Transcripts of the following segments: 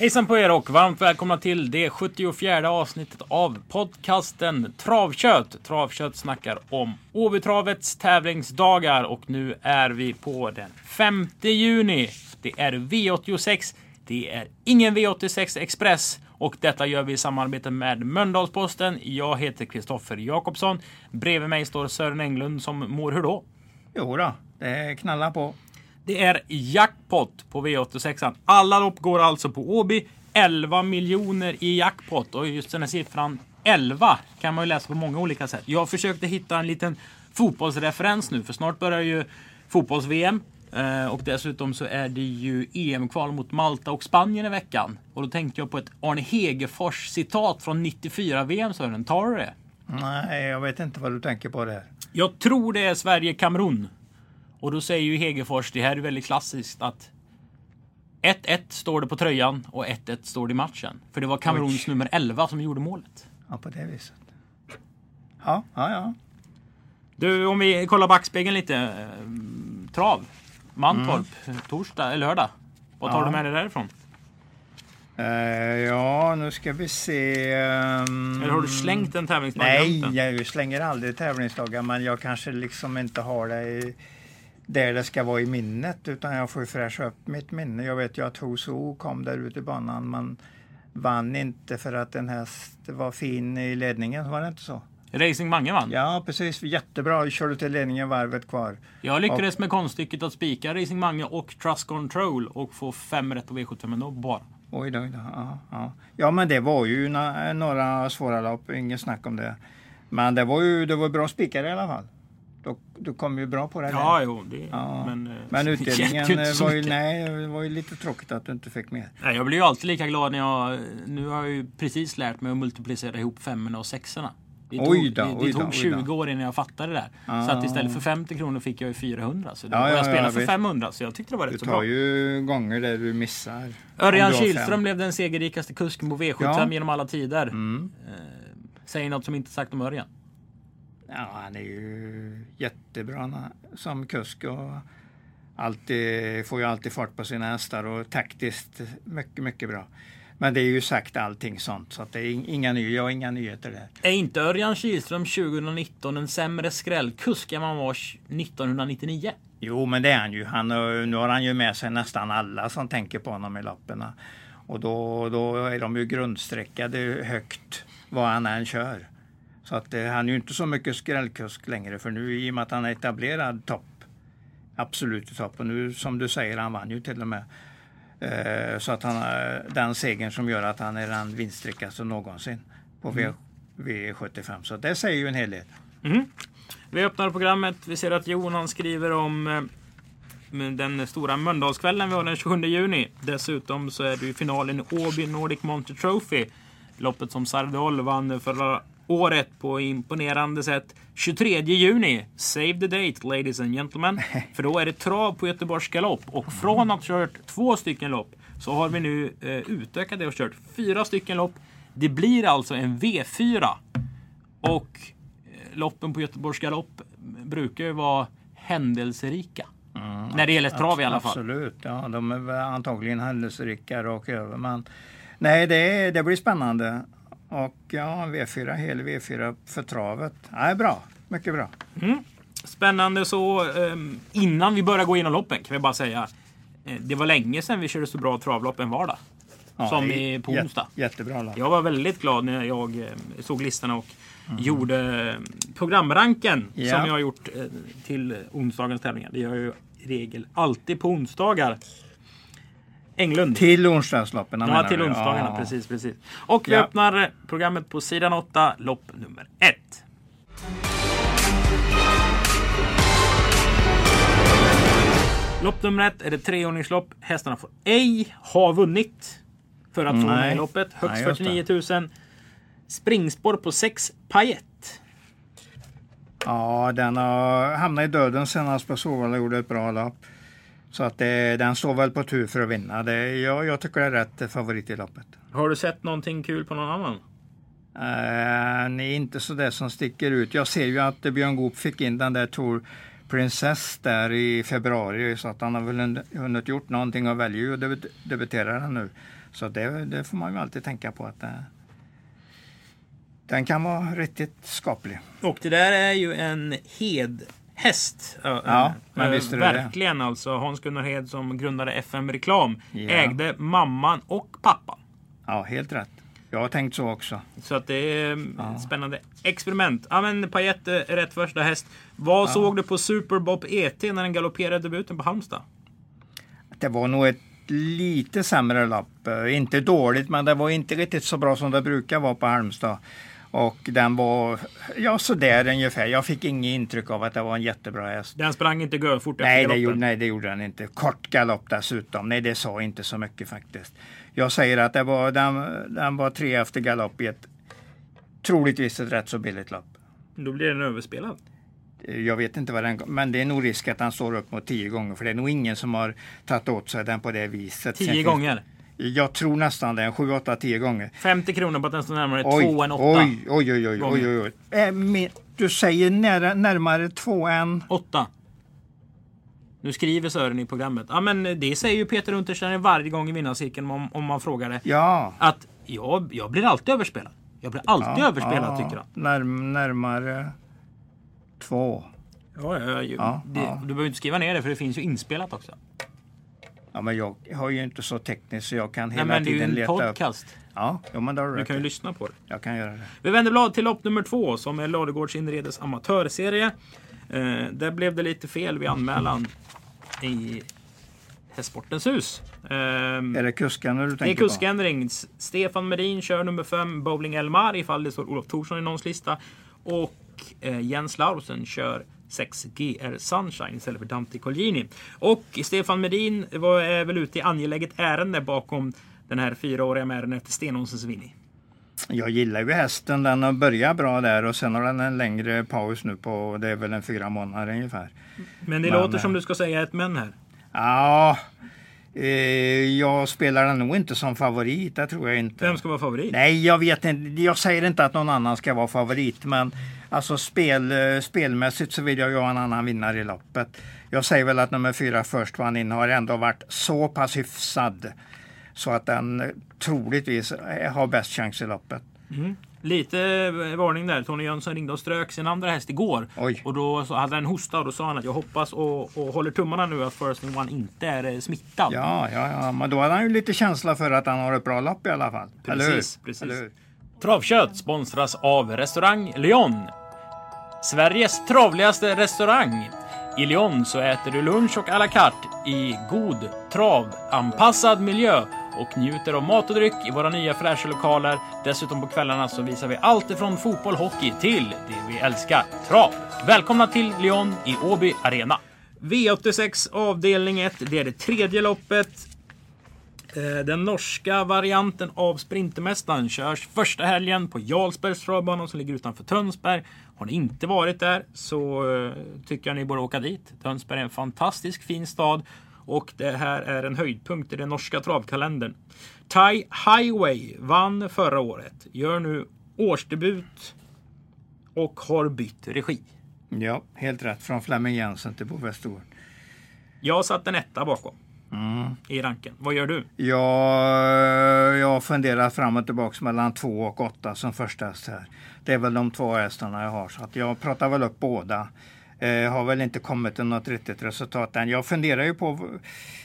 Hejsan på er och varmt välkomna till det 74 avsnittet av podcasten Travkött. Travkött snackar om Åbytravets tävlingsdagar och nu är vi på den 5 juni. Det är V86. Det är ingen V86 Express och detta gör vi i samarbete med Mölndalsposten. Jag heter Kristoffer Jakobsson. Bredvid mig står Sören Englund som mår hur då? Jo då, det knallar på. Det är jackpot på V86. Alla lopp går alltså på Åby. 11 miljoner i jackpot. Och just den här siffran 11 kan man ju läsa på många olika sätt. Jag försökte hitta en liten fotbollsreferens nu. För snart börjar ju fotbolls-VM. Eh, Och dessutom så är det ju EM-kval mot Malta och Spanien i veckan. Och då tänkte jag på ett Arne Hegerfors citat från 94 VM Sören. Tar du det? Nej, jag vet inte vad du tänker på där. Jag tror det är Sverige-Kamerun. Och då säger ju Hegerfors, det här är väldigt klassiskt att 1-1 står det på tröjan och 1-1 står det i matchen. För det var Kameruns nummer 11 som gjorde målet. Ja, på det viset. Ja, ja, ja. Du, om vi kollar backspegeln lite. eh, Trav. Mantorp, torsdag, eller lördag. Vad tar Ja. du med dig därifrån? Eh, ja, nu ska vi se. ehm, Eller har du slängt en tävlingsdag i Nej, jag slänger aldrig tävlingsdagar, men jag kanske liksom inte har det i, där det ska vara i minnet, utan jag får ju fräscha upp mitt minne. Jag vet ju att Hoso kom där ute i banan, men vann inte för att en häst var fin i ledningen, var det inte så? Racing Mange vann. Ja, precis. Jättebra. Körde till ledningen varvet kvar. Jag lyckades med konststycket att spika Racing Mange och Trust Control och få fem rätt på V75 men då bara. Oj då, oj då. Ja, ja. ja, men det var ju några svåra lopp, inget snack om det. Men det var ju det var bra spikar i alla fall. Du, du kom ju bra på det. Ja, jo, det... Ja. Men, eh, Men utdelningen var ju, nej, var ju lite tråkigt att du inte fick mer. Nej, jag blir ju alltid lika glad när jag... Nu har jag ju precis lärt mig att multiplicera ihop femmorna och sexorna. Det tog, Oj då, det, det oj då, tog oj 20 då. år innan jag fattade det där. Ah. Så att istället för 50 kronor fick jag ju 400. Så det, Ja, ja, jag spelade ja, för visst. 500 så jag tyckte det var Du rätt så tar bra. ju gånger där du missar. Örjan du Kihlström blev den segerrikaste kusken på V75 Ja. genom alla tider. Mm. Eh, säger något som inte sagt om Örjan. Ja, han är ju jättebra som kusk och alltid, får ju alltid fart på sina hästar och taktiskt mycket, mycket bra. Men det är ju sagt allting sånt så att det är ing- inga, ny, jag inga nyheter där. Är inte Örjan Kihlström 2019 en sämre skrällkusk än han var 1999? Jo, men det är han ju. Han, nu har han ju med sig nästan alla som tänker på honom i loppen. Och då, då är de ju grundstreckade högt vad han än kör. Så att eh, han är ju inte så mycket skrällkusk längre för nu i och med att han är etablerad topp. Absolut i topp. Och nu som du säger, han vann ju till och med. Eh, så att han har den segern som gör att han är den vinstrikaste någonsin på v, V75. Så det säger ju en hel del. Vi öppnar programmet. Vi ser att Jon han skriver om eh, den stora Mölndalskvällen vi har den 27 juni. Dessutom så är det ju finalen i Åby Nordic Monte Trophy. Loppet som Sardol vann förra året på imponerande sätt. 23 juni, save the date ladies and gentlemen. För då är det trav på Göteborgs galopp. Och från att ha kört två stycken lopp så har vi nu eh, utökat det och kört fyra stycken lopp. Det blir alltså en V4. Och eh, loppen på Göteborgs galopp brukar ju vara händelserika. När det gäller trav i alla fall. Absolut, ja, de är antagligen händelserika rakt över. Men nej, det, det blir spännande. Och ja, V4, hel V4 för travet. Nej, bra, mycket bra. Spännande så. ehm, innan vi börjar gå igenom loppen kan vi bara säga. eh, Det var länge sedan vi körde så bra travlopp en vardag. Ja, Som i, på onsdag. Jättebra lopp. Jag var väldigt glad när jag eh, såg listorna och gjorde eh, programranken. Ja. som jag har gjort till onsdagens tävlingar. Det gör jag ju i regel alltid på onsdagar. Englund. Till onsdagsloppen Ja, till onsdagarna. Ja. Precis, precis. Och vi Ja. öppnar programmet på sidan 8, lopp nummer 1. Lopp nummer 1 är det treordningslopp. Hästarna får ej ha vunnit för att få med loppet. Högst Nej, just 49 000. Springspår på 6 pajet. Ja, den har hamnat i döden senast på Solvalla gjorde ett bra lopp. Så att det, den står väl på tur för att vinna. Det, jag, jag tycker det är rätt favorit i loppet. Har du sett någonting kul på någon annan? Uh, nej, inte så det som sticker ut. Jag ser ju att Björn Goop fick in den där Tour Princess där i februari så att han har väl hunnit gjort någonting och väljer ju att debut debutera den nu. Så det, det, får man ju alltid tänka på att eh, den kan vara riktigt skaplig. Och det där är ju en hedhäst. Ja, men äh, visst är det Verkligen det. alltså. Hans-Gunnar Hed som grundade FM Reklam Ja. ägde mamman och pappan. Ja, helt rätt. Jag har tänkt så också. Så att det är Ja. ett spännande experiment. Ja men Pajette är rätt första häst. Vad såg du på Superbob ET när den galopperade debuten på Halmstad? Det var nog ett lite sämre lopp. Eh, Inte dåligt, men det var inte riktigt så bra som det brukar vara på Halmstad. Och den var, ja sådär ungefär. Jag fick inget intryck av att det var en jättebra häst. Den sprang inte görfort efter Nej det, gjorde, nej, det gjorde den inte. Kort galopp dessutom. Nej, det sa inte så mycket faktiskt. Jag säger att det var, den, den var tre efter galopp i ett troligtvis ett rätt så billigt lopp. Då blir den överspelad. Jag vet inte vad den Men det är nog risk att den står upp mot tio gånger. För det är nog ingen som har tagit åt sig den på det viset. Tio gånger. Jag tror nästan det. Sju, åtta, tio gånger. 50 kronor på att den står närmare Oj, två än åtta. oj, oj, oj, oj, oj, oj, oj. Äh, men, du säger nära, närmare två än... Åtta. Nu skriver Sören i programmet. Ja men det säger ju Peter Untersteiner varje gång i vinnarcirkeln om, om man frågar det. Ja. Att jag, jag blir alltid överspelad. Jag blir alltid överspelad tycker han. Närm, närmare två. Ja, ja, ja, Ja, det, ja. Du behöver inte skriva ner det för det finns ju inspelat också. Ja, men jag har ju inte så tekniskt så jag kan Nej, hela men det är ju tiden en leta upp. podcast. Ja, jo, men då har du Du kan ju lyssna på det. Jag kan göra det. Vi vänder blad till lopp nummer två som är Ladugårds Inredes amatörserie. Eh, där blev det lite fel vid anmälan i Hästsportens hus. Eh, Är det kuskarna du det är tänker på? kuskändring. S- Stefan Medin kör nummer fem, Bowling Elmar ifall det står Olof Thorsson i någons lista. Och eh, Jens Lausen kör 6 GR Sunshine istället för Dante Colgjini. Och Stefan Medin var, är väl ute i angeläget ärende bakom den här fyraåriga mären efter Stenåsens Vinny. Jag gillar ju hästen. Den har börjat bra där och sen har den en längre paus nu på, det är väl en fyra månader ungefär. Men det Men, låter som eh, du ska säga ett men här. Ja, jag spelar den nog inte som favorit, det tror jag inte. Vem ska vara favorit? Nej, jag vet inte. Jag säger inte att någon annan ska vara favorit, men alltså spel, eh, spelmässigt så vill jag ju ha en annan vinnare i loppet. Jag säger väl att nummer fyra först vann in har ändå varit så pass hyfsad så att den eh, troligtvis eh, har bäst chans i loppet. Lite eh, varning där. Tony Jönsson ringde och strök sin andra häst igår. Oj. Och då hade han hosta och då sa han att jag hoppas och, och håller tummarna nu att First in One inte är eh, smittad. Ja, ja, ja, men då hade han ju lite känsla för att han har ett bra lopp i alla fall. Precis, precis. Eller? Travkött sponsras av restaurang Lyon. Sveriges travligaste restaurang. I Lyon så äter du lunch och à la carte i god travanpassad miljö och njuter av mat och dryck i våra nya fräscha lokaler. Dessutom på kvällarna så visar vi allt ifrån fotboll, hockey till det vi älskar, trav. Välkomna till Lyon i Åby Arena. V86 avdelning 1, det är det tredje loppet. Eh, den norska varianten av Sprintermästaren körs första helgen på Jarlsbergs travbana som ligger utanför Tönsberg. Har ni inte varit där så eh, tycker jag ni borde åka dit. Tönsberg är en fantastisk fin stad och det här är en höjdpunkt i den norska travkalendern. Thai Highway vann förra året, gör nu årsdebut och har bytt regi. Ja, helt rätt. Från Flemming Jensen till Bo Westergård. Jag satt en etta bakom i ranken. Vad gör du? Jag, jag har funderat fram och tillbaka mellan två och åtta som första häst här. Det är väl de två hästarna jag har. Så att jag pratar väl upp båda. Eh, har väl inte kommit till något riktigt resultat än. Jag funderar ju på...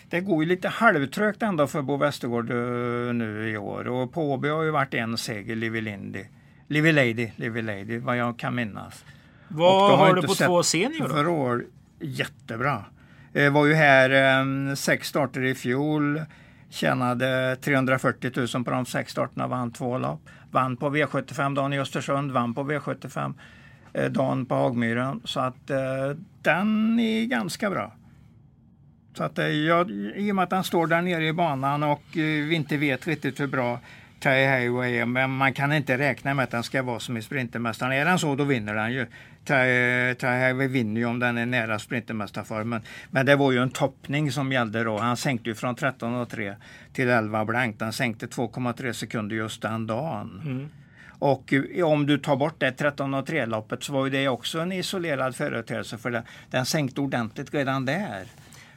Det går ju lite halvtrögt ändå för Bo Westergård eh, nu i år. Och på Åby har ju varit en seger, Livy Lindy. Livy Lady, Livy Lady, vad jag kan minnas. Vad har inte du på två senior då? Förra år, jättebra. Eh, var ju här eh, sex starter i fjol. Tjänade 340 000 på de sex starterna, vann två lopp. Vann på V75 dagen i Östersund, vann på V75 eh, Eh, dagen på Hagmyren. Så att eh, den är ganska bra. Så att eh, jag, i och med att den står där nere i banan och vi inte vet riktigt hur bra Ty Highway, men man kan inte räkna med att den ska vara som i Sprintermästaren. Är den så, då vinner den ju. Ty, vinner ju om den är nära Sprintermästarformen. Men det var ju en toppning som gällde då. Han sänkte ju från 13,3 till 11 blankt. Han sänkte 2,3 sekunder just den dagen. Mm. Och eh, om du tar bort det 13,3-loppet så var ju det också en isolerad företeelse för den, den sänkte ordentligt redan där.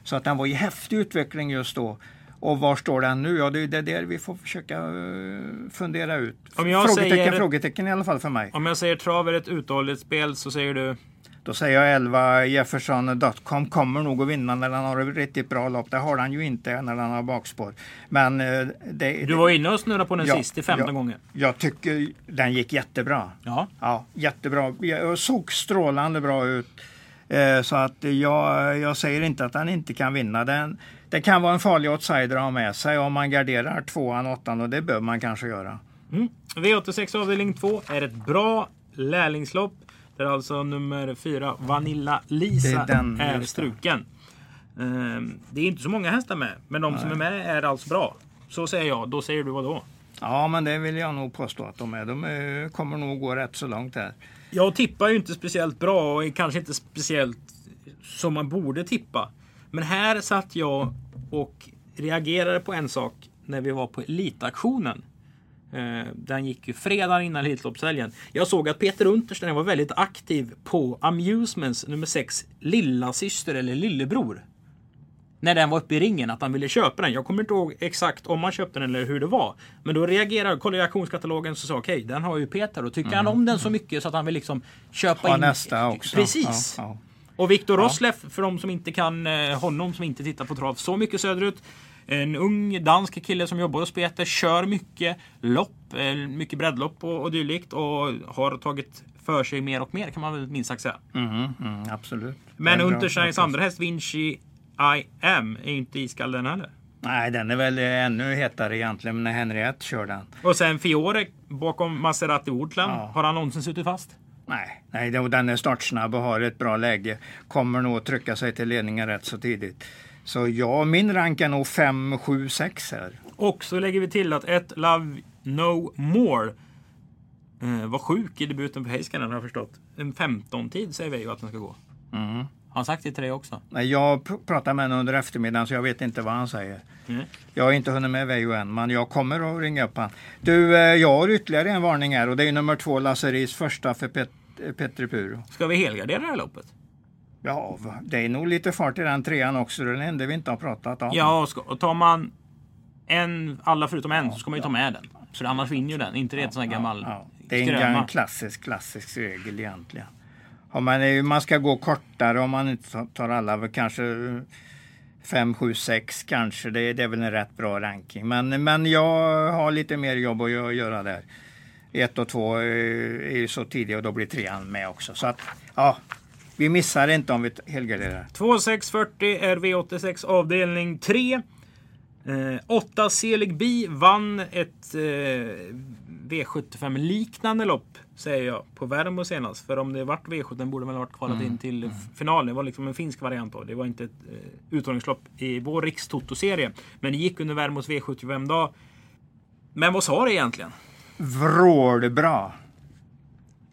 Så att den var i häftig utveckling just då. Och var står den nu? Ja, det är det där vi får försöka eh, fundera ut. Om jag frågetecken, säger- frågetecken i alla fall för mig. Om jag säger trav är ett uthålligt spel så säger du Då säger jag 11 Jefferson.com kommer nog att vinna när den har ett riktigt bra lopp. Det har han ju inte när den har bakspår. Men eh, det, Du var inne och snurrade på den Ja, sist i 15 ja. gånger. jag tycker den gick jättebra. Ja. Ja, jättebra. Jag såg strålande bra ut. Eh, Så att jag, jag säger inte att han inte kan vinna. Den, det kan vara en farlig outsider att ha med sig om man garderar tvåan, åttan och det bör man kanske göra. Mm. V86 avdelning 2 är ett bra lärlingslopp. Där alltså nummer 4 Vanilla Lisa Det är den, är struken. Ehm, Det är inte så många hästar med, men de som är med är alltså bra. Så säger jag. Då säger du vad då? Ja, men det vill jag nog påstå att de är. De är, kommer nog gå rätt så långt här. Jag tippar ju inte speciellt bra och är kanske inte speciellt som man borde tippa. Men här satt jag och reagerade på en sak när vi var på elitaktionen. Eh, Den gick ju fredagen innan Elitloppshelgen. Jag såg att Peter Untersteiner var väldigt aktiv på Amusements nummer 6 lilla syster eller lillebror. När den var uppe i ringen, att han ville köpa den. Jag kommer inte ihåg exakt om han köpte den eller hur det var. Men då reagerade jag, kollade jag auktionskatalogen och sa okej, den har ju Peter. Och tycker han om den så mycket så att han vill liksom köpa Ha in nästa också. Precis. Ja, ja. Och Viktor Rosleff, för de som inte kan eh, honom, som inte tittar på trav så mycket söderut. En ung dansk kille som jobbar hos Peter, kör mycket lopp, eh, mycket breddlopp och, och dylikt och har tagit för sig mer och mer kan man väl minst sagt säga. Mhm, mm, absolut. Men. Untersteins andra häst, Vinci I am, är inte iskall den heller. Nej, den är väl ännu hetare egentligen när Henriette kör den. Och sen Fiore bakom Maserati Woodland. Ja. Har han någonsin suttit fast? Nej, nej den är startsnabb och har ett bra läge. Kommer nog att trycka sig till ledningen rätt så tidigt. Så ja, min rank är nog 5, 7, 6 här. Och så lägger vi till att ett Love No More eh, var sjuk i debuten för Heiskanen har jag förstått. En 15-tid säger vi ju att den ska gå. Mm. Har han sagt det till dig också? Nej, Jag pr- pratar med honom under eftermiddagen så jag vet inte vad han säger. Mm. Jag har inte hunnit med Veijo än, men jag kommer att ringa upp han. Du, eh, jag har ytterligare en varning här och det är nummer två, Lasseris första för Pet Petri Puro. Ska vi helgardera det här loppet? Ja, det är nog lite fart i den trean också. Det enda vi inte har pratat om. Ja, och ska, och tar man en, alla förutom en så ska man ju ta med den. Så annars vinner ju den. Inte det en sån här gammal Ja, det är en skröma. klassisk, klassisk regel egentligen. Om man, man ska gå kortare om man inte tar- alla, kanske 5, 7, 6 kanske. Det, det är väl en rätt bra ranking. Men, men jag har lite mer jobb att gö- göra där. 1 och 2 är ju så tidiga och då blir trean med också. Så att, ja, vi missar inte om vi helgarderar. 2640 är V86 avdelning 3. Eh, 8 Selig Bi vann ett eh, V75 liknande lopp säger jag på Värmo senast. För om det vart V75 borde man ha varit kvalat in till f- finalen. Det var liksom en finsk variant då. Det var inte ett eh, uttagningslopp i vår rikstotoserie. Men det gick under Värmos V75-dag. Men vad sa det egentligen? Vrålbra.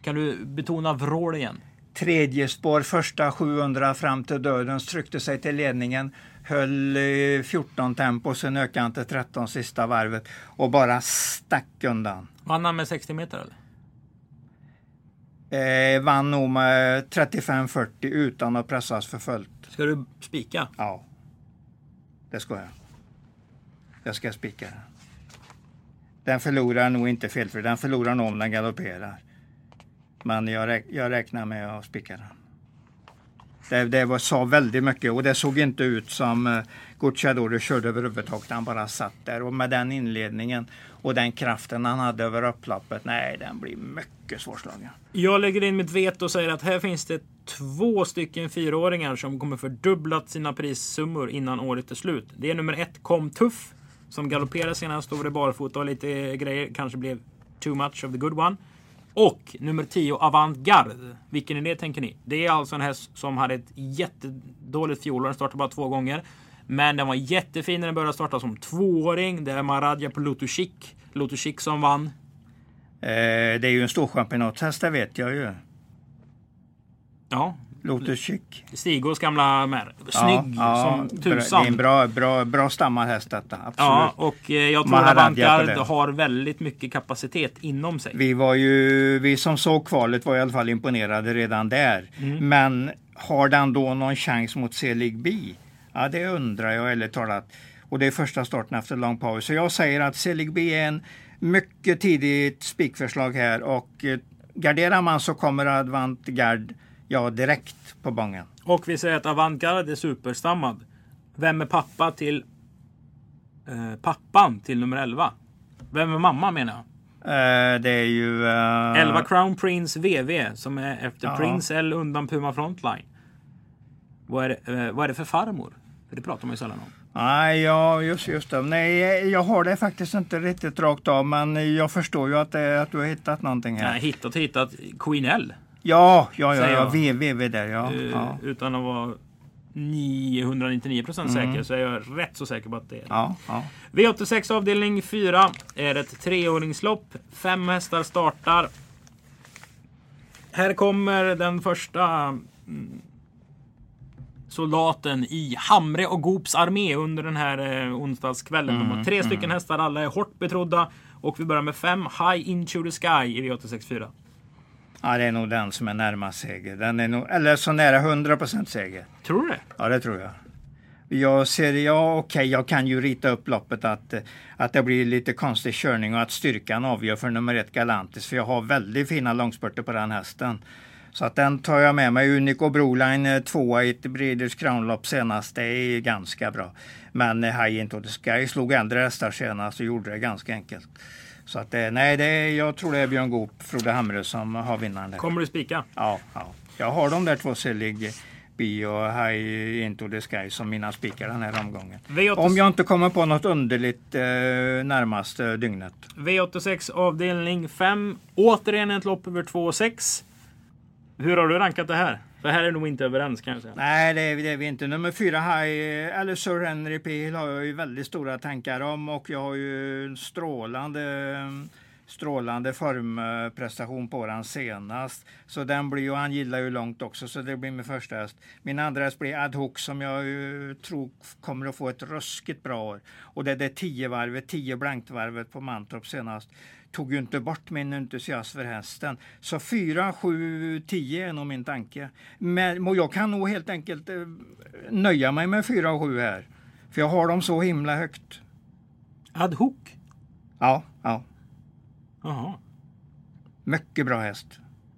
Kan du betona vrål igen? Tredje spår, första 700 fram till döden, tryckte sig till ledningen, höll eh, 14 tempo, sen ökade han till 13 sista varvet och bara stack undan. Vann han med 60 meter eller? Eh, vann nog med 35-40 utan att pressas för fullt. Ska du spika? Ja, det ska jag. Jag ska spika den. Den förlorar nog inte felfri, den förlorar nog om den galopperar. Men jag, räk- jag räknar med att spika den. Det, det var, sa väldigt mycket och det såg inte ut som eh, uh, Gucciadoro körde överhuvudtaget. Han bara satt där och med den inledningen och den kraften han hade över upploppet. Nej, den blir mycket svårslagen. Jag lägger in mitt veto och säger att här finns det två stycken fyraåringar som kommer fördubblat sina prissummor innan året är slut. Det är nummer ett Kom Tuff som galopperade senast, stod det barfota och lite grejer. Kanske blev too much of the good one. Och nummer 10 Avantgarde. Vilken är det tänker ni? Det är alltså en häst som hade ett jättedåligt fjolår. Den startade bara två gånger. Men den var jättefin när den började starta som tvååring. Det är Maradja på Lotushik. Lotushik som vann. Eh, det är ju en storchampionatshäst, det vet jag ju. Ja, Lotus Chic. Stigås gamla mär. Snygg som bra- tusan. Det är en bra, bra, bra stammad häst detta. Absolut. Ja, och eh, jag tror att det. har väldigt mycket kapacitet inom sig. Vi var ju, vi som såg kvalet var i alla fall imponerade redan där. Mm. Men har den då någon chans mot Selig Bi? Ja, det undrar jag ärligt talat. Och det är första starten efter lång paus. Så jag säger att Selig Bi är en mycket tidigt spikförslag här och eh, garderar man så kommer Advantgard ja, direkt på bången. Och vi säger att Avantgarde är superstammad. Vem är pappa till eh, pappan till nummer 11? Vem är mamma menar jag? Eh, det är ju... eh, 11 Crown Prince VV som är efter Ja. Prince L undan Puma Frontline. Vad är, det, eh, vad är det för farmor? För det pratar man ju sällan om. Nej, ja, just, just det. Nej, jag har det faktiskt inte riktigt rakt av, men jag förstår ju att, det, att du har hittat någonting här. Nej, hittat hittat Queen L. Ja, ja, ja, ja. VVV där, ja. Eh, ja. Utan att vara 999 procent säker så är jag rätt så säker på att det är det. Ja, ja. V86 avdelning 4 är ett treåringslopp. Fem hästar startar. Här kommer den första mm, soldaten i Hamre och Goops armé under den här eh, onsdagskvällen. De har tre stycken hästar, alla är hårt betrodda. Och vi börjar med fem High Into the Sky i V86 4. Ja, det är nog den som är närmast seger. Den är nog, eller så nära 100% seger. Tror du det? Ja, det tror jag. Jag ser, ja okej, jag kan ju rita upp loppet att, att det blir lite konstig körning och att styrkan avgör för nummer ett Galantis. För jag har väldigt fina långspurter på den hästen. Så att den tar jag med mig. Unico Broline eh, tvåa i ett Breeders Crown-lopp senast. Det är ganska bra. Men eh, High Into the Sky slog äldre hästar senast och gjorde det ganska enkelt. Så att eh, nej, det är, jag tror det är Björn Goop, Frode Hamre som har vinnaren där. Kommer du spika? Ja, ja. Jag har de där två Selig Bi och High Into the Sky som mina spikar den här omgången. V86 Om jag inte kommer på något underligt eh, närmaste dygnet. V86 avdelning 5. Återigen ett lopp över 2 och 6. Hur har du rankat det här? För här är nog inte överens kan jag säga. Nej, det är, det är vi inte. Nummer fyra, High, eller Sir Henry Peel har jag ju väldigt stora tankar om och jag har ju en strålande strålande formprestation på den senast. Så den blir ju, han gillar ju långt också, så det blir min första häst. Min andra häst blir Ad Hoc som jag ju tror kommer att få ett ruskigt bra år. Och det är det 10 varvet, 10 blankt-varvet på Mantorp senast. Tog ju inte bort min entusiasm för hästen. Så 4, 7, 10 är nog min tanke. Men jag kan nog helt enkelt eh, nöja mig med 4 och 7 här. För jag har dem så himla högt. Ad hoc? Ja, ja. Jaha. Mycket bra häst.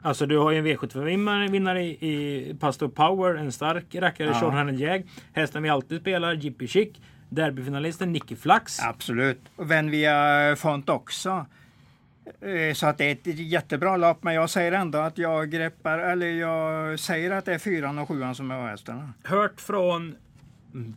Alltså du har ju en V75-vinnare i, i Pastor Power, en stark rackare, Ja. Sean Jag. Hästen vi alltid spelar, Jippy Chic. Derbyfinalisten Nicky Flax. Absolut. Och Venvia Font också. Eh, Så att det är ett jättebra lopp, men jag säger ändå att jag greppar, eller jag säger att det är fyran och sjuan som är hästarna. Hört från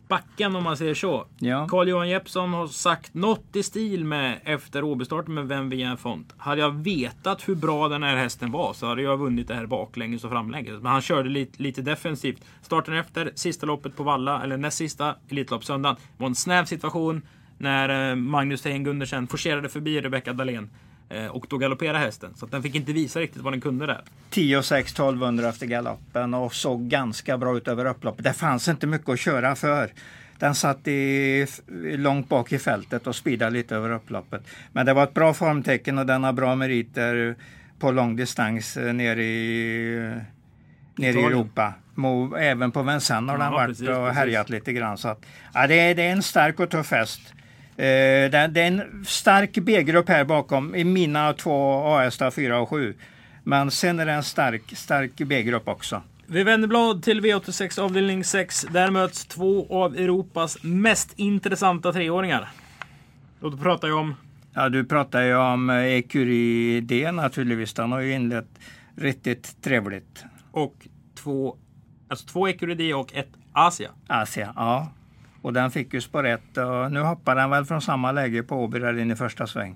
backen om man säger så. Ja. Carl-Johan Jeppsson har sagt något i stil med efter Åbystarten med Vem via en font. Hade jag vetat hur bra den här hästen var så hade jag vunnit det här baklänges och framlänges. Men han körde lite, lite defensivt. Starten efter, sista loppet på Valla, eller näst sista Elitloppssöndagen, var en snäv situation när eh, Magnus Tejen Gundersen forcerade förbi Rebecca Dahlén. Eh, Och då galopperade hästen. Så att den fick inte visa riktigt vad den kunde där. 10 6 1200 efter galoppen och såg ganska bra ut över upploppet. Det fanns inte mycket att köra för. Den satt i, långt bak i fältet och speedade lite över upploppet. Men det var ett bra formtecken och den har bra meriter på lång distans eh, nere i, nere i. Europa. Även på Vincennes har Ja, den varit precis, och precis. härjat lite grann. Så att, ja, det, är, det är en stark och tuff häst. Eh, det, är en stark B-grupp här bakom i mina två A-hästar 4 och 7. Men sen är det en stark, stark B-grupp också. Vi vänder blad till V86 avdelning 6. Där möts två av Europas mest intressanta treåringar. Och då pratar jag om Ja, du pratar ju om eh, Ecurie D naturligtvis. Den har ju inlett riktigt trevligt. och två, alltså två Ecuridi och ett Asia. Asia, ja. Och den fick ju spår och nu hoppar den väl från samma läge på Åby där in i första sväng.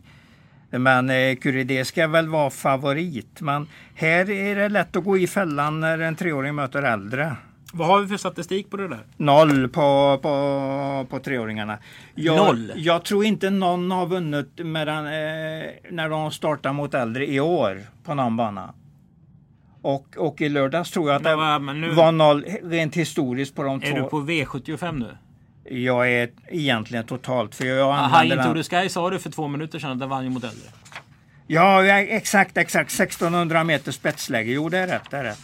Men eh, Curie ska väl vara favorit. Men här är det lätt att gå i fällan när en treåring möter äldre. Vad har vi för statistik på det där? Noll på, på, på treåringarna. Jag, Noll? Jag tror inte någon har vunnit medan, eh, när de startar mot äldre i år på någon bana. Och, och i lördags tror jag att Men det men nu- var noll rent historiskt på de Är två. du på V75 nu? Jag är egentligen totalt för jag använder Into den. the Sky sa du för två minuter sedan att den vann ju mot äldre. Ja, exakt, exakt. 1600 meter spetsläge. Jo, det är rätt. Det är rätt.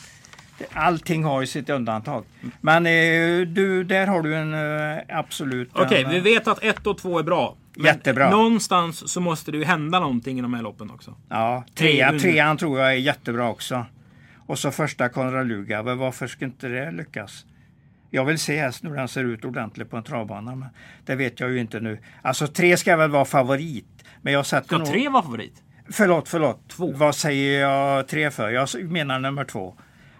Allting har ju sitt undantag. Men eh, du, där har du en eh, absolut... Okej, en, vi vet att 1 och 2 är bra. Men Jättebra. Någonstans så måste det ju hända någonting i de här loppen också. Ja, Tre trea, trean tror jag är jättebra också. Och så första Konrad Lugauer. Varför ska inte det lyckas? Jag vill se hästen hur den ser ut ordentligt på en travbana. Men det vet jag ju inte nu. Alltså tre ska väl vara favorit. Men jag sätter Ska nog... tre vara favorit? Förlåt, förlåt. Två. Vad säger jag tre för? Jag menar nummer två.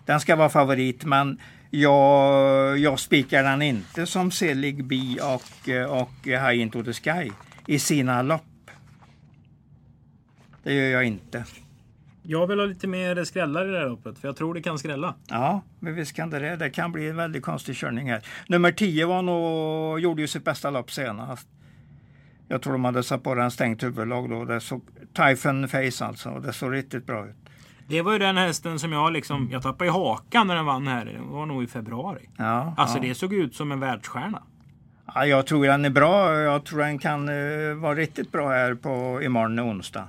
Den ska vara favorit men jag, jag spikar den inte som Selig Bi och, och High Into the Sky i sina lopp. Det gör jag inte. Jag vill ha lite mer skrällar i det här loppet, för jag tror det kan skrälla. Ja, men visst kan det det. Det kan bli en väldigt konstig körning här. Nummer 10 var nog, gjorde ju sitt bästa lopp senast. Jag tror de hade satt på den stängt huvudlag då. Det såg Typhon Face alltså. Det såg riktigt bra ut. Det var ju den hästen som jag liksom... Jag tappade i hakan när den vann här. Det var nog i februari. Ja, Alltså ja. det såg ut som en världsstjärna. Ja, jag tror den är bra. Jag tror den kan eh, vara riktigt bra här på imorgon onsdag.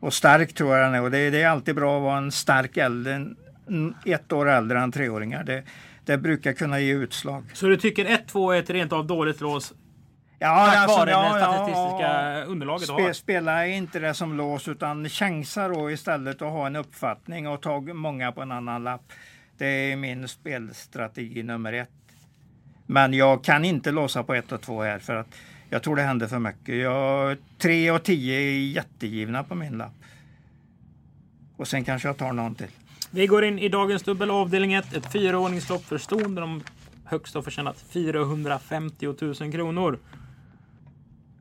Och stark tror jag den är. Och det, det är alltid bra att vara en stark äldre, ett år äldre än treåringar. Det, det brukar kunna ge utslag. Så du tycker 1-2 är ett rent av dåligt lås Ja, tack vare ja, det ja, statistiska underlaget du Spe, har? spela inte det som lås utan chansa då istället och ha en uppfattning och ta många på en annan lapp. Det är min spelstrategi nummer ett. Men jag kan inte låsa på ett och två här för att jag tror det händer för mycket. Jag, tre och tio är jättegivna på min lapp. Och sen kanske jag tar någon till. Vi går in i dagens dubbel avdelning 1. Ett fyraordningslopp för ston där de högst har förtjänat 450 000 kronor.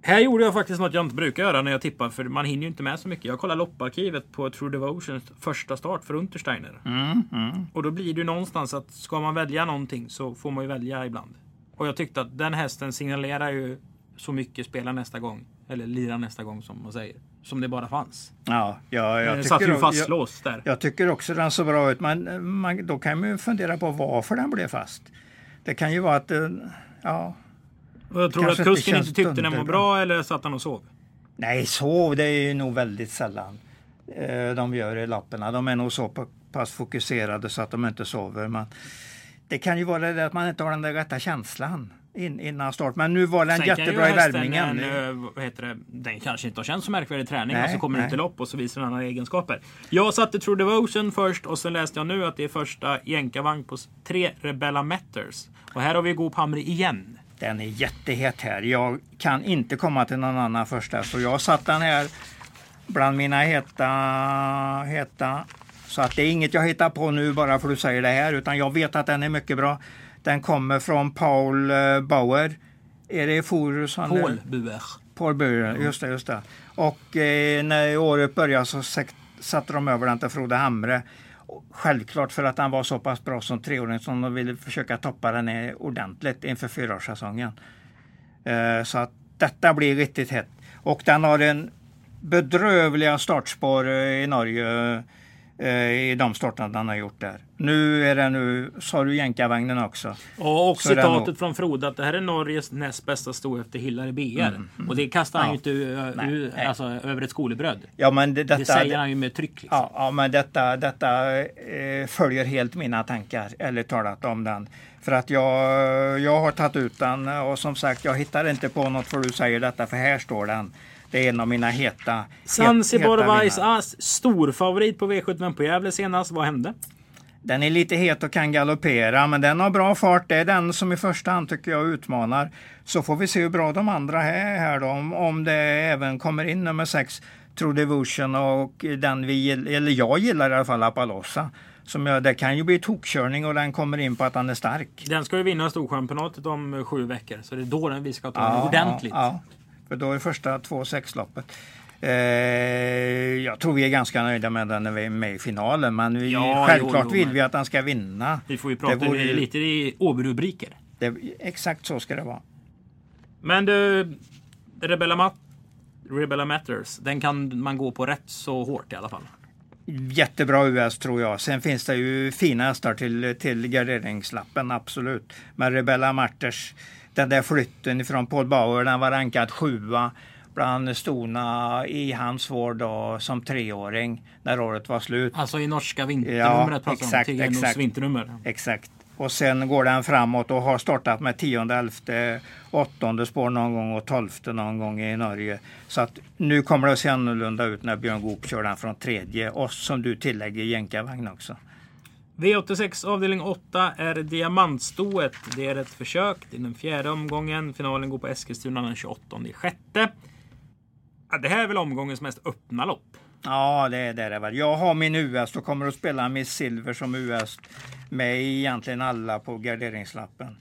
Här gjorde jag faktiskt något jag inte brukar göra när jag tippar för man hinner ju inte med så mycket. Jag kollar lopparkivet på True Devotions första start för Untersteiner. Mm, mm. Och då blir det ju någonstans att ska man välja någonting så får man ju välja ibland. Och jag tyckte att den hästen signalerar ju så mycket spela nästa gång. Eller lira nästa gång som man säger. Som det bara fanns. Ja, ja, jag satt tycker, ju jag, fastlåst där. jag tycker också den såg bra ut. Men man, då kan man ju fundera på varför den blev fast. Det kan ju vara att eh, ja, Och jag tror Kanske att kusken inte tyckte den var bra eller satt han och sov. Nej, sov det är ju nog väldigt sällan eh, de gör i lapparna. De är nog så pa- pass fokuserade så att de inte sover. Men det kan ju vara det att man inte har den där rätta känslan in, innan start. Men nu var den Sen jättebra i värmningen. En, eh, vad heter det, den kanske inte har känts så märkvärdig träning Nej, och så kommer den nej. till lopp och så visar den andra egenskaper. Jag satte True Devotion först och sen läste jag nu att det är första jänkarvagn på tre Rebella Matters. Och här har vi Goop Hamre igen. Den är jättehet här. Jag kan inte komma till någon annan första. Så jag satt den här bland mina heta, heta. Så att det är inget jag hittar på nu bara för att du säger det här. Utan jag vet att den är mycket bra. Den kommer från Paul eh, Bauer. Är det Forus? Paul Buer. Paul Bauer, just det. Just det. Och eh, när året började så satte de över den till Frode Hamre. Självklart för att han var så pass bra som treåring som de ville försöka toppa den ordentligt inför fyraårssäsongen. Eh, så att detta blir riktigt hett. Och den har en bedrövliga startspår i Norge i de starterna den har gjort där. Nu är det nu, sa du jänkarvagnen också? Och, och Så citatet nog. från Frode att det här är Norges näst bästa sto efter Hillary BR. Och det kastar han Mm, Ja. ju inte uh, Nej, ur, nej. alltså, över ett skolebröd. Ja men det, detta, Det säger han ju med tryck. Liksom. Ja, ja men detta, detta eh, följer helt mina tankar, eller talat om den. För att jag, jag har tagit ut den och som sagt jag hittar inte på något för du säger detta för här står den. Det är en av mina heta Zanzibar Vice vinnare. Ass, storfavorit på V75 på Gävle senast. Vad hände? Den är lite het och kan galoppera men den har bra fart. Det är den som i första hand tycker jag utmanar. Så får vi se hur bra de andra är här då. Om, om det även kommer in nummer sex True Devotion och den vi eller jag gillar i alla fall Apalossa. Som jag, det kan ju bli tokkörning och den kommer in på att han är stark. Den ska ju vinna Storchampionatet om sju veckor. Så det är då den vi ska ta den ordentligt. Ja, ja. För då det första två sexloppet. Eh, jag tror vi är ganska nöjda med den när vi är med i finalen. Men vi, Ja, självklart jo, jo, vill vi att den ska vinna. Vi får ju prata ju- lite i Åby-rubriker. Det, exakt så ska det vara. Men du, Rebella, Mat Rebella Matters, den kan man gå på rätt så hårt i alla fall. Jättebra US tror jag. Sen finns det ju fina hästar till, till garderingslappen, absolut. Men Rebella Marters, den där flytten från Paul Bauer, den var rankad sjua bland stona i hans vård som treåring när året var slut. Alltså i norska vinternumret Ja, om. exakt, Tiggernos exakt. vinternummer. Exakt. Och sen går den framåt och har startat med tionde, elfte, åttonde spår någon gång och tolfte någon gång i Norge. Så att nu kommer det att se annorlunda ut när Björn Goop kör den från tredje och som du tillägger jänkarvagn också. V86 avdelning 8 är diamantstoet. Det är ett försök. Det är den fjärde omgången. Finalen går på Eskilstuna den 28 sjätte. Ja, det här är väl omgångens mest öppna lopp. Ja, det är det det väl. Jag har min US och kommer att spela Miss Silver som US med egentligen alla på garderingslappen.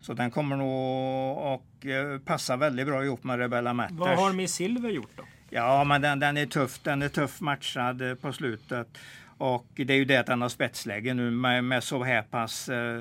Så den kommer nog att eh, passa väldigt bra ihop med Rebella Matters. Vad har Miss Silver gjort då? Ja, men den, den är tuff. Den är tuff matchad på slutet. Och det är ju det att den har spetsläge nu med, med så här pass eh,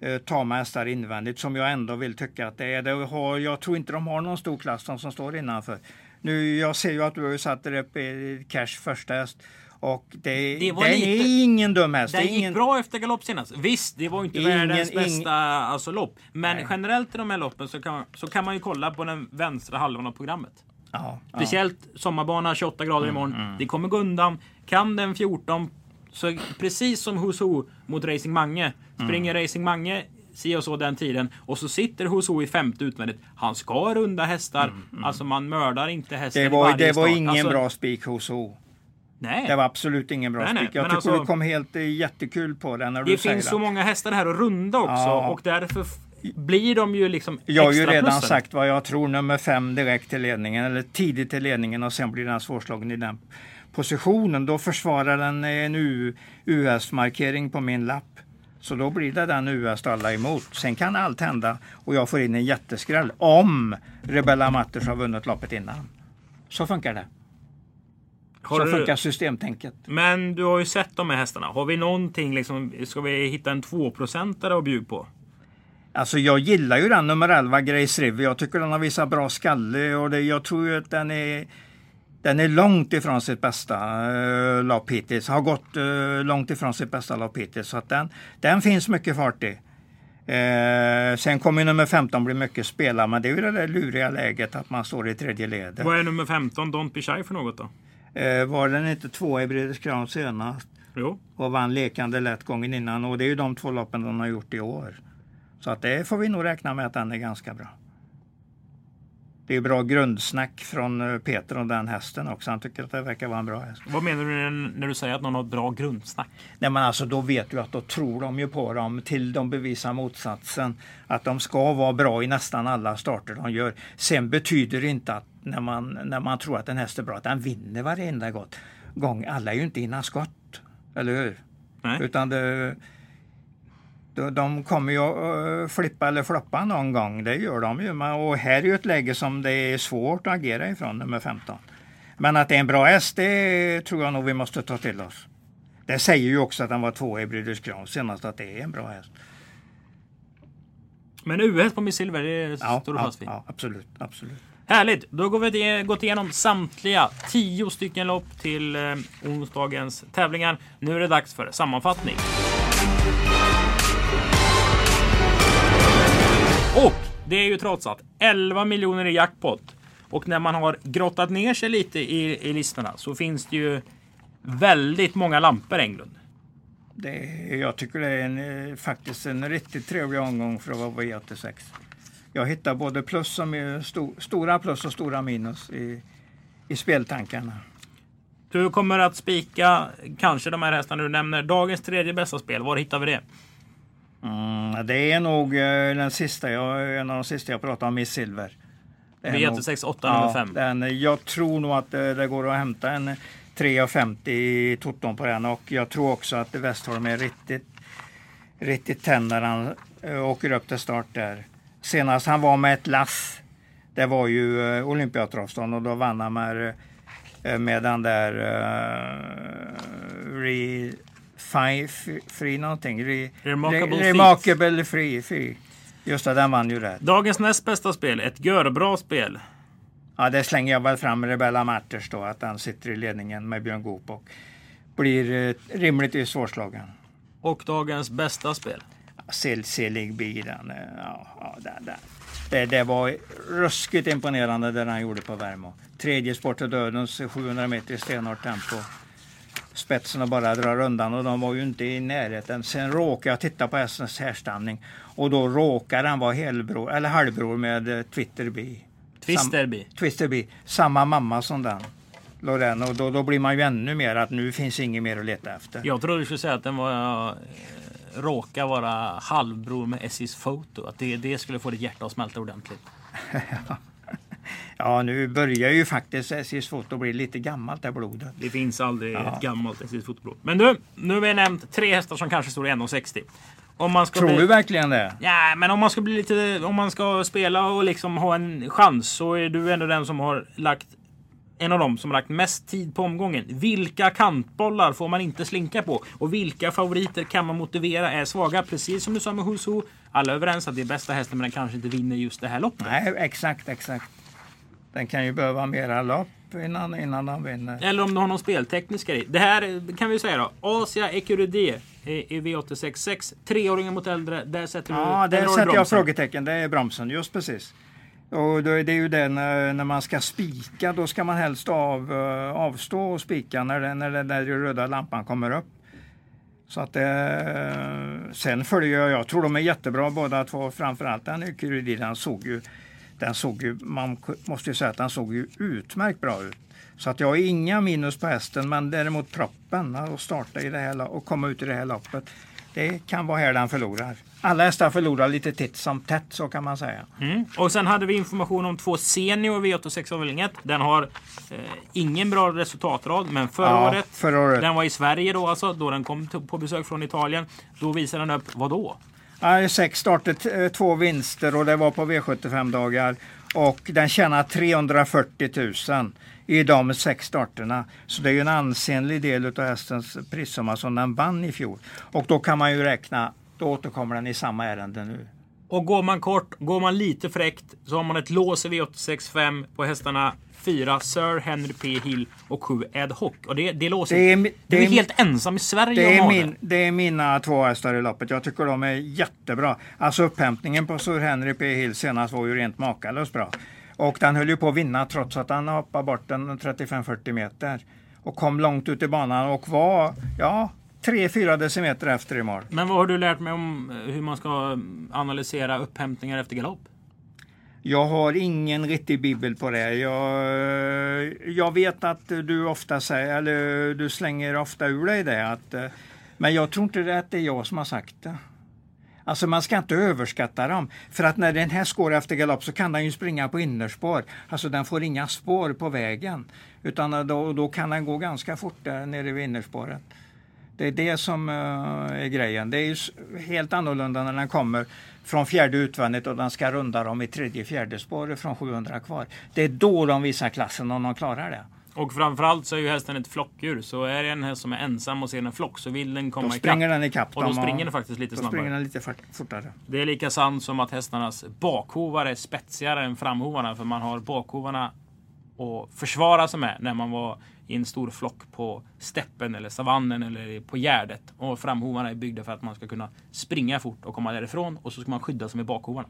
eh, tama hästar invändigt som jag ändå vill tycka att det är. Det har, jag tror inte de har någon stor klass de som står innanför. Nu, jag ser ju att du har satt dig upp i Cash första häst. Och det, Det var den lite- är ingen dum häst. Det Den är gick ingen, bra efter galopp senast. Visst, det var inte Ingen- världens ing- bästa alltså, lopp. Men Nej. generellt i de här loppen så kan, så kan man ju kolla på den vänstra halvan av programmet. Ja, ja. Speciellt sommarbana 28 grader imorgon. Det kommer gå undan. Kan den 14 så precis som Huso mot Racing Mange. Springer Racing Mange si och så den tiden och så sitter Huso i femte utvändigt. Han ska runda hästar. Alltså man mördar inte hästen Det i var, varje det var start. ingen alltså, bra spik hos O. Nej. Det var absolut ingen bra spik. Jag tycker alltså- du kom helt eh, jättekul på den när du Det finns det. så många hästar här att runda också Ja. och därför blir de ju liksom Jag har ju extra redan plussen. sagt vad jag tror nummer fem direkt till ledningen eller tidigt till ledningen och sen blir den svårslagen i den positionen. Då försvarar den en US-markering på min lapp. Så då blir det den US alla emot. Sen kan allt hända och jag får in en jätteskräll om Rebella Matters har vunnit loppet innan. Så funkar det. Har så du- funkar systemtänket. Men du har ju sett de här hästarna. Har vi någonting liksom, ska vi hitta en 2-procentare att bjuda på? Alltså jag gillar ju den nummer 11 Grace River. Jag tycker den har visat bra skalle och det, jag tror ju att den är den är långt ifrån sitt bästa uh, lopp hittills. Har gått eh, långt ifrån sitt bästa lopp hittills. Så att den, den finns mycket fart i. Eh, sen kommer ju nummer 15 bli mycket spela, men det är ju det där luriga läget att man står i tredje ledet. Vad är nummer 15, Don't Be Shy för något då? Eh, var den inte två i Breeders Crown senast Jo. och vann lekande lätt gången innan och det är ju de två loppen de har gjort i år. Så att det får vi nog räkna med att den är ganska bra. Det är bra grundsnack från eh, Peter och den hästen också. Han tycker att det verkar vara en bra häst. Vad menar du när- du säger att någon har ett bra grundsnack? Nej men alltså då vet du att då tror de ju på dem till de bevisar motsatsen. Att de ska vara bra i nästan alla starter de gör. Sen betyder det inte att när man, när man tror att en häst är bra att den vinner varenda gång. Alla är ju inte innan skott. Eller hur? Nej. Utan det, de, kommer ju att eh, flippa eller floppa någon gång. Det gör de ju. Och här är ju ett läge som det är svårt att agera ifrån, nummer 15. Men att det är en bra häst, det tror jag nog vi måste ta till oss. Det säger ju också att han var två i Breeders Crown senast, att det är en bra häst. Men US på Miss Silver, det Ja, står du fast vid. ja absolut, absolut. Härligt! Då går vi gått igenom samtliga tio stycken lopp till eh, onsdagens tävlingar. Nu är det dags för sammanfattning. Och det är ju trots allt 11 miljoner i jackpot. Och när man har grottat ner sig lite i, i listorna så finns det ju väldigt många lampor Englund. Det, jag tycker det är en, eh, faktiskt en riktigt trevlig omgång för att vara V86. Jag hittar både plus och mi- sto, stora plus och stora minus i, i speltankarna. Du kommer att spika kanske de här hästarna du nämner. Dagens tredje bästa spel, var hittar vi det? Mm, det är nog eh, den sista jag, en av de sista jag pratade om, Miss Silver. Det är nog- V86 8 nummer 5. den, jag tror nog att det, det går att hämta en 3,50 i toton på den och jag tror också att Westholm är riktigt, riktigt tänd när han eh, åker upp till start där. Senast han var med ett lass Det var ju eh, Olympiatravsdagen och då vann han med, eh, med den där uh, re, fi, fi, Free någonting. Re, Remarkable re, remarkable Free. free. Just det, den vann ju det. Dagens näst bästa spel, ett görbra spel. Ja, det slänger jag väl fram Rebella Matters då, att han sitter i ledningen med Björn Goop och blir eh, rimligtvis svårslagen. Och dagens bästa spel? Selig bilen. eh, Ja, ja, där, där. Det, det var ruskigt imponerande det han gjorde på Värmo. Tredje sport till dödens 700 meter i stenhårt tempo. Spetsen och bara drar undan och de var ju inte i närheten. Sen råkade jag titta på hästens härstamning och då råkar han vara helbror, eller halvbror med eh, Twitterby. Twisterby. Twisterby, samma mamma som den. Lorena, och då, då blir man ju ännu mer att nu finns inget mer att leta efter. Jag trodde du skulle säga att den var eh, råkar vara halvbror med Essis Photo. Att det, det skulle få ditt hjärta att smälta ordentligt. Ja, nu börjar ju faktiskt SJs foto bli lite gammalt det blodet. Det finns aldrig Ja. ett gammalt Essis Fotoblod. Men du, nu har vi nämnt tre hästar som kanske står i 1,60. Om man ska Tror bli... du verkligen det? Ja, men om man ska bli lite... Om man ska spela och liksom ha en chans så är du ändå den som har lagt... En av dem som har lagt mest tid på omgången. Vilka kantbollar får man inte slinka på? Och vilka favoriter kan man motivera är svaga? Precis som du sa med Who. Alla är överens att det är bästa hästen men den kanske inte vinner just det här loppet. Nej, exakt, exakt. Den kan ju behöva mera lopp innan, innan den vinner. Eller om du har någon spelteknisk grej. Det här kan vi säga då. Asia Ecuride i V866. Treåringen mot äldre. Där sätter du... Ja, där sätter jag frågetecken. Det är bromsen, just precis. Och då är det ju det när, man ska spika, då ska man helst av, eh, avstå och spika när, det, när den där röda lampan kommer upp. Så att eh, sen följer jag, jag tror de är jättebra båda två, framförallt den Ecuridi, den såg ju, den såg ju, man måste ju säga att den såg ju utmärkt bra ut. Så att jag har inga minus på hästen, men däremot proppen att starta i det här och komma ut i det här loppet. Det kan vara här den förlorar. Alla hästar förlorar lite titt som tätt, så kan man säga. Mm. Och sen hade vi information om två senior V86 avdelning 1. Den har eh, ingen bra resultatrad, men förra Ja, året, förra året. den var i Sverige då alltså, då den kom på besök från Italien. Då visade den upp, vad då? Ja, sex starter, eh, två vinster och det var på V75-dagar. Och den tjänar 340 000 i de sex starterna. Så det är ju en ansenlig del av hästens prissumma som den vann i fjol. Och då kan man ju räkna, då återkommer den i samma ärende nu. Och går man kort, går man lite fräckt, så har man ett lås i V865 på hästarna 4 Sir Henry P. Hill och 7 Ed Hoc. Och det, det låset, Det det är är, det är mi- helt ensam i Sverige Det är, min, det är mina två hästar i loppet. Jag tycker de är jättebra. Alltså upphämtningen på Sir Henry P. Hill senast var ju rent makalöst bra. Och den höll ju på att vinna trots att han hoppade bort den 35-40 meter. Och kom långt ut i banan och var, ja, 3-4 decimeter efter i mål. Men vad har du lärt mig om eh, hur man ska analysera upphämtningar efter galopp? Jag har ingen riktig bibel på det. Jag, jag vet att du ofta säger, eller du slänger ofta ur dig det. Att, men jag tror inte det att det är jag som har sagt det. Alltså man ska inte överskatta dem. För att när den här går efter galopp så kan den ju springa på innerspår. Alltså den får inga spår på vägen. Utan då, då kan den gå ganska fort där nere vid innerspåret. Det är det som eh, är grejen. Det är ju helt annorlunda när den kommer från fjärde utvändigt och den ska runda dem i tredje fjärde spåret från 700 kvar. Det är då de visar klassen om de klarar det. Och framförallt så är ju hästen ett flockdjur. Så är det en häst som är ensam och ser en flock så vill den Då komma springer ikapp. den ikapp Och då springer den faktiskt lite Då snabbare. springer den lite fort- fortare. Det är lika sant som att hästarnas bakhovar är spetsigare än framhovarna. För man har bakhovarna att försvara sig med när man var i en stor flock på steppen eller savannen eller på gärdet. Och framhovarna är byggda för att man ska kunna springa fort och komma därifrån. Och så ska man skydda sig med bakhovarna.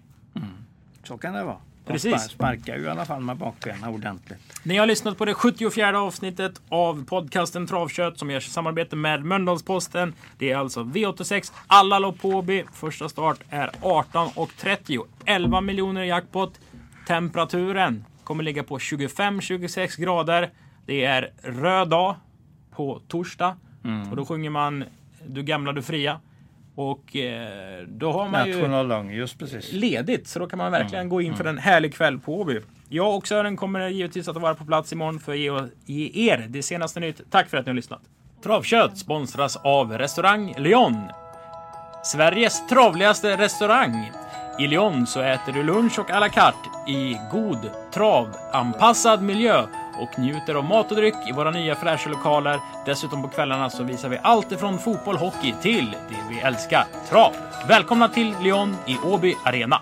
Så kan det vara. De Precis. spar- sparkar ju i alla fall med bakbenen ordentligt. Ni har lyssnat på det 74 avsnittet av podcasten Travkött som görs i samarbete med Mölndalsposten. Det är alltså V86, alla lopp på Åby. Första start är 18.30. 11 miljoner i jackpot. Temperaturen kommer ligga på 25-26 grader. Det är röd dag på torsdag. Och då sjunger man Du gamla, du fria. Och eh, då har man ju National just precis. ledigt. Så då kan man verkligen gå in för en härlig kväll på Åby. Jag och Sören kommer givetvis att vara på plats imorgon för att ge, ge er det senaste nytt. Tack för att ni har lyssnat. Travkött sponsras av Restaurang Lyon. Sveriges travligaste restaurang. I Lyon så äter du lunch och à la carte i god travanpassad miljö och njuter av mat och dryck i våra nya fräscha lokaler. Dessutom på kvällarna så visar vi allt ifrån fotboll, hockey till det vi älskar, trav. Välkomna till Lyon i Åby Arena.